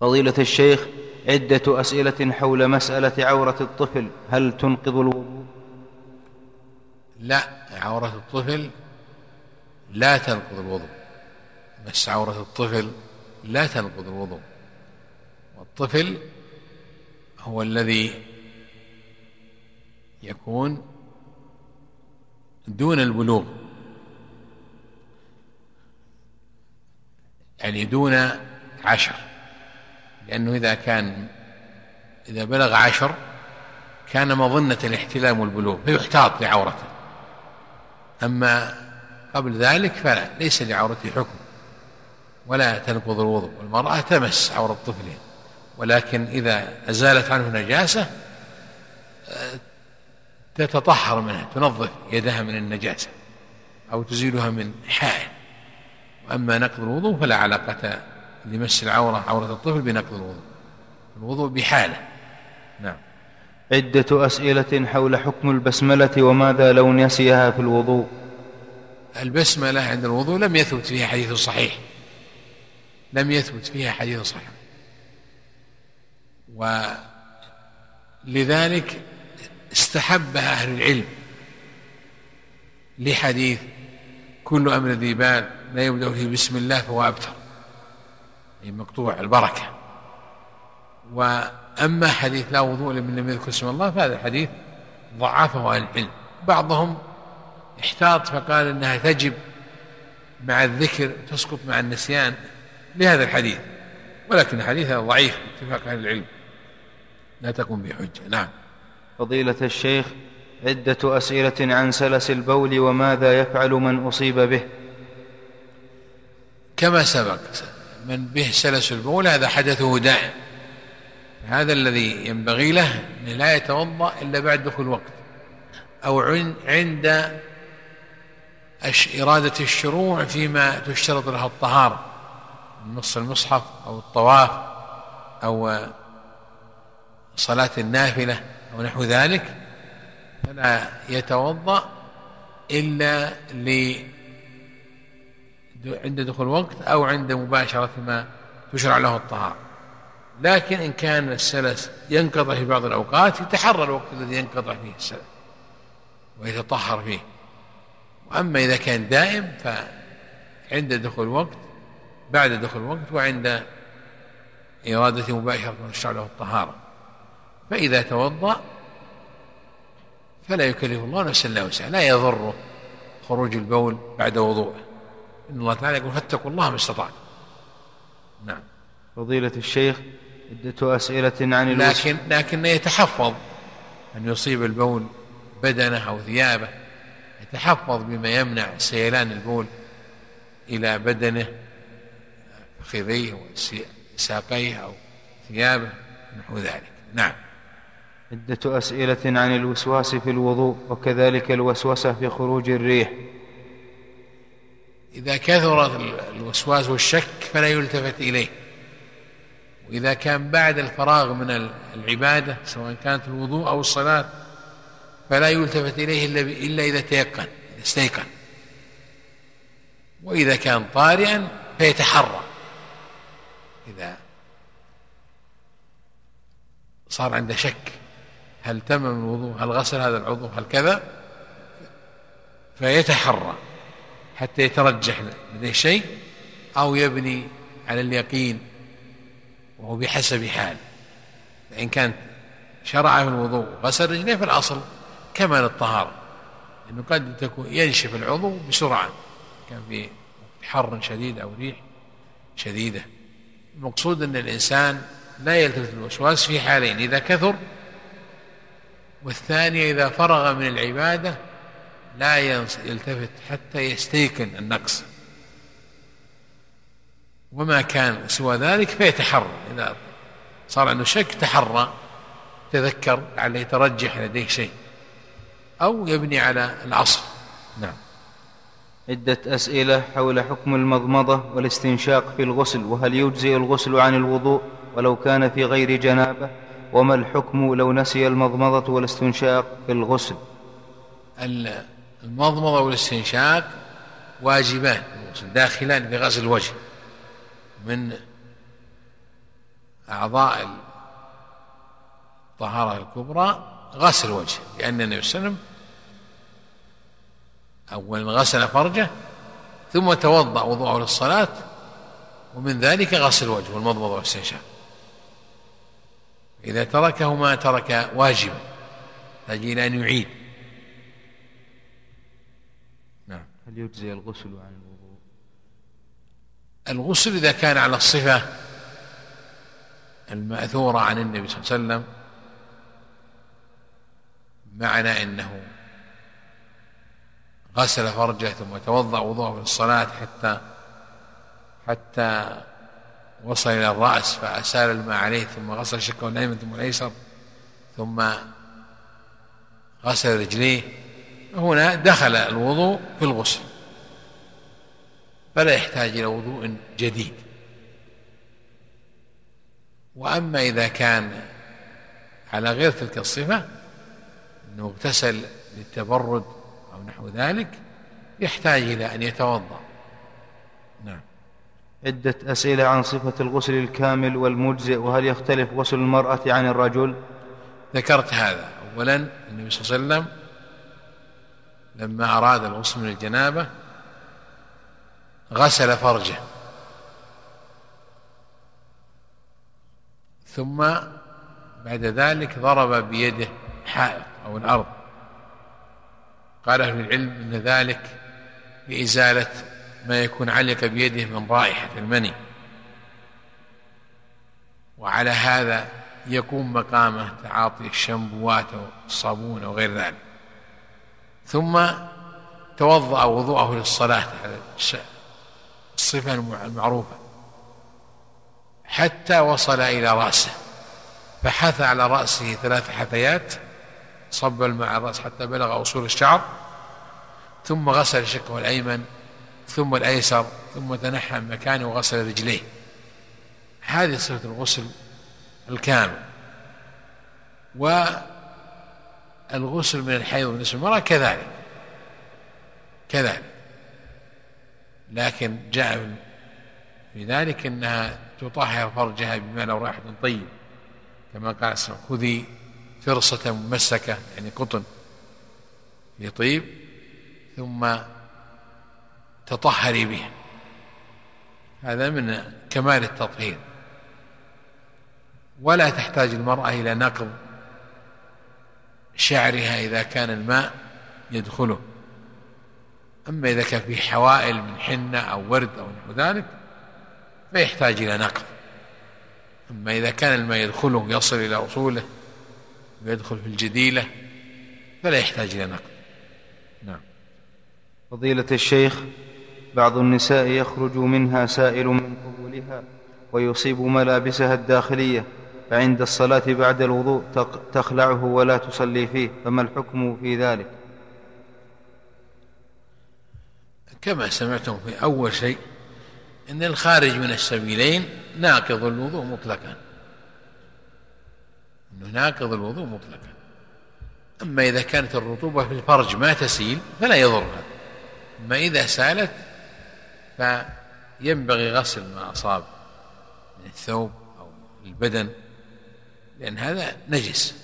فضيلة الشيخ عدة أسئلة حول مسألة عورة الطفل هل تنقض الوضوء؟ لا عورة الطفل لا تنقض الوضوء. مس عورة الطفل لا تنقض الوضوء. والطفل هو الذي يكون دون البلوغ. يعني دون عشر. لأنه إذا كان إذا بلغ عشر كان مظنة الاحتلام والبلوغ فيحتاط لعورته. أما قبل ذلك فلا ليس لعورته حكم. ولا تنقض الوضوء. والمرأة تمس عورة طفلها ولكن إذا أزالت عنه نجاسة تتطهر منها تنظف يدها من النجاسة أو تزيلها من حائل. وأما نقض الوضوء فلا علاقة لمس العورة عورة الطفل بنقض الوضوء. الوضوء بحالة. نعم. عدة أسئلة حول حكم البسملة وماذا لو نسيها في الوضوء؟ البسملة عند الوضوء لم يثبت فيها حديث صحيح. لم يثبت فيها حديث صحيح. ولذلك استحبها أهل العلم لحديث كل أمر ذي بال لا يبدأ فيه بسم الله فهو أبتر. مقطوع البركة. وأما حديث لا وضوء لمن لم يذكر اسم الله فهذا الحديث ضعفه أهل العلم. بعضهم احتاط فقال إنها تجب مع الذكر تسقط مع النسيان لهذا الحديث. ولكن الحديث هذا ضعيف باتفاق أهل العلم. لا تكون بحجه نعم. فضيلة الشيخ عدة أسئلة عن سلس البول وماذا يفعل من أصيب به؟ كما سبق. من به سلس البول هذا حدثه دائم هذا الذي ينبغي له أنه لا يتوضأ إلا بعد دخول الوقت أو عند إرادة الشروع فيما تشترط له الطهارة نص المصحف أو الطواف أو صلاة النافلة أو نحو ذلك فلا يتوضأ إلا عند دخول الوقت أو عند مباشرة ما تشرع له الطهارة. لكن إن كان السلس ينقطع في بعض الأوقات يتحرى الوقت الذي ينقطع فيه السلس ويتطهر فيه. وأما إذا كان دائم فعند دخول الوقت بعد دخول الوقت وعند إرادة مباشرة يشرع له الطهارة. فإذا توضأ فلا يكلف الله نفسا إلا وسعها. لا يضره خروج البول بعد وضوءه. إن الله تعالى يقول فاتقوا الله ما استطعتم. نعم. فضيلة الشيخ عدة أسئلة عن لكن لكن يتحفظ أن يصيب البول بدنه أو ثيابه. يتحفظ بما يمنع سيلان البول إلى بدنه فخذيه وساقيه أو ثيابه نحو ذلك. نعم. عدة أسئلة عن الوسواس في الوضوء وكذلك الوسوسة في خروج الريح. إذا كثر الوسواس والشك فلا يلتفت إليه. وإذا كان بعد الفراغ من العبادة سواء كانت الوضوء أو الصلاة فلا يلتفت إليه إلا, إذا تيقن إذا استيقن. وإذا كان طارئا فيتحرى. إذا صار عنده شك هل تمم الوضوء؟ هل غسل هذا العضو؟ هل كذا؟ فيتحرى. حتى يترجح لديه شيء أو يبني على اليقين وهو بحسب حال. فإن كان شرع في الوضوء وغسل رجليه فالأصل كمال الطهارة لأنه قد تكون ينشف العضو بسرعة كان في حر شديد أو ريح شديدة. المقصود أن الإنسان لا يلتفت الوسواس في حالين إذا كثر والثانية إذا فرغ من العبادة لا يلتفت حتى يستيقن النقص. وما كان سوى ذلك فيتحرى. إذا صار عنده شك تحرى تذكر لعله يترجح لديه شيء. أو يبني على الأصل نعم. عدة أسئلة حول حكم المضمضة والاستنشاق في الغسل وهل يجزئ الغسل عن الوضوء ولو كان في غير جنابة؟ وما الحكم لو نسي المضمضة والاستنشاق في الغسل؟ المضمضة والاستنشاق واجبان داخلان في غسل الوجه من أعضاء الطهارة الكبرى غسل وجه لأن النبي صلى الله عليه وسلم أولا غسل فرجه ثم توضأ وضوءه للصلاة ومن ذلك غسل وجهه والمضمضة والاستنشاق. إذا تركهما ترك واجبا يحتاج إلى أن يعيد نعم هل يجزي الغسل عن الوضوء. الغسل إذا كان على الصفة المأثورة عن النبي صلى الله عليه وسلم معنى أنه غسل فرجه ثم توضأ وضوءه للصلاة حتى حتى وصل إلى الرأس فأسال الماء عليه ثم غسل شقه الأيمن ثم الأيسر ثم غسل رجليه. هنا دخل الوضوء في الغسل. فلا يحتاج إلى وضوء جديد. وأما إذا كان على غير تلك الصفة أنه اغتسل للتبرد أو نحو ذلك يحتاج إلى أن يتوضأ. نعم. عدة أسئلة عن صفة الغسل الكامل والمجزئ وهل يختلف غسل المرأة عن الرجل؟ ذكرت هذا أولا النبي صلى الله عليه وسلم لما أراد الغسل من الجنابة غسل فرجه. ثم بعد ذلك ضرب بيده حائط أو الأرض. قال أهل العلم أن ذلك لإزالة ما يكون علق بيده من رائحة المني. وعلى هذا يكون مقامه تعاطي الشامبوات أو الصابون أو غير ذلك. ثم توضأ وضوءه للصلاة الصفة المعروفة حتى وصل إلى رأسه فحث على رأسه ثلاث حثيات صب الماء على الرأس حتى بلغ أصول الشعر ثم غسل شقه الأيمن ثم الأيسر ثم تنحى من مكانه وغسل رجليه. هذه صفة الغسل الكامل. والغسل من الحيض بالنسبة للمرأة كذلك. كذلك. لكن جاء في ذلك إنها تطهر فرجها بما لو رائحة طيب. كما قال خذي فرصة ممسكة يعني قطن لطيب ثم تطهري بها. هذا من كمال التطهير. ولا تحتاج المرأة إلى نقض شعرها إذا كان الماء يدخله. أما إذا كان في حوائل من حنة أو ورد أو نحو ذلك فيحتاج إلى نقض. أما إذا كان الماء يدخله يصل إلى أصوله ويدخل في الجديلة فلا يحتاج إلى نقض. نعم. فضيلة الشيخ بعض النساء يخرج منها سائل من قبولها ويصيب ملابسها الداخلية. فعند الصلاة بعد الوضوء تخلعه ولا تصلي فيه فما الحكم في ذلك؟ كما سمعتم في أول شيء أن الخارج من السبيلين ناقض الوضوء مطلقا. أنه ناقض الوضوء مطلقا. أما إذا كانت الرطوبة في الفرج ما تسيل فلا يضرها. أما إذا سالت فينبغي غسل ما أصاب من الثوب أو البدن. لأن هذا نجس.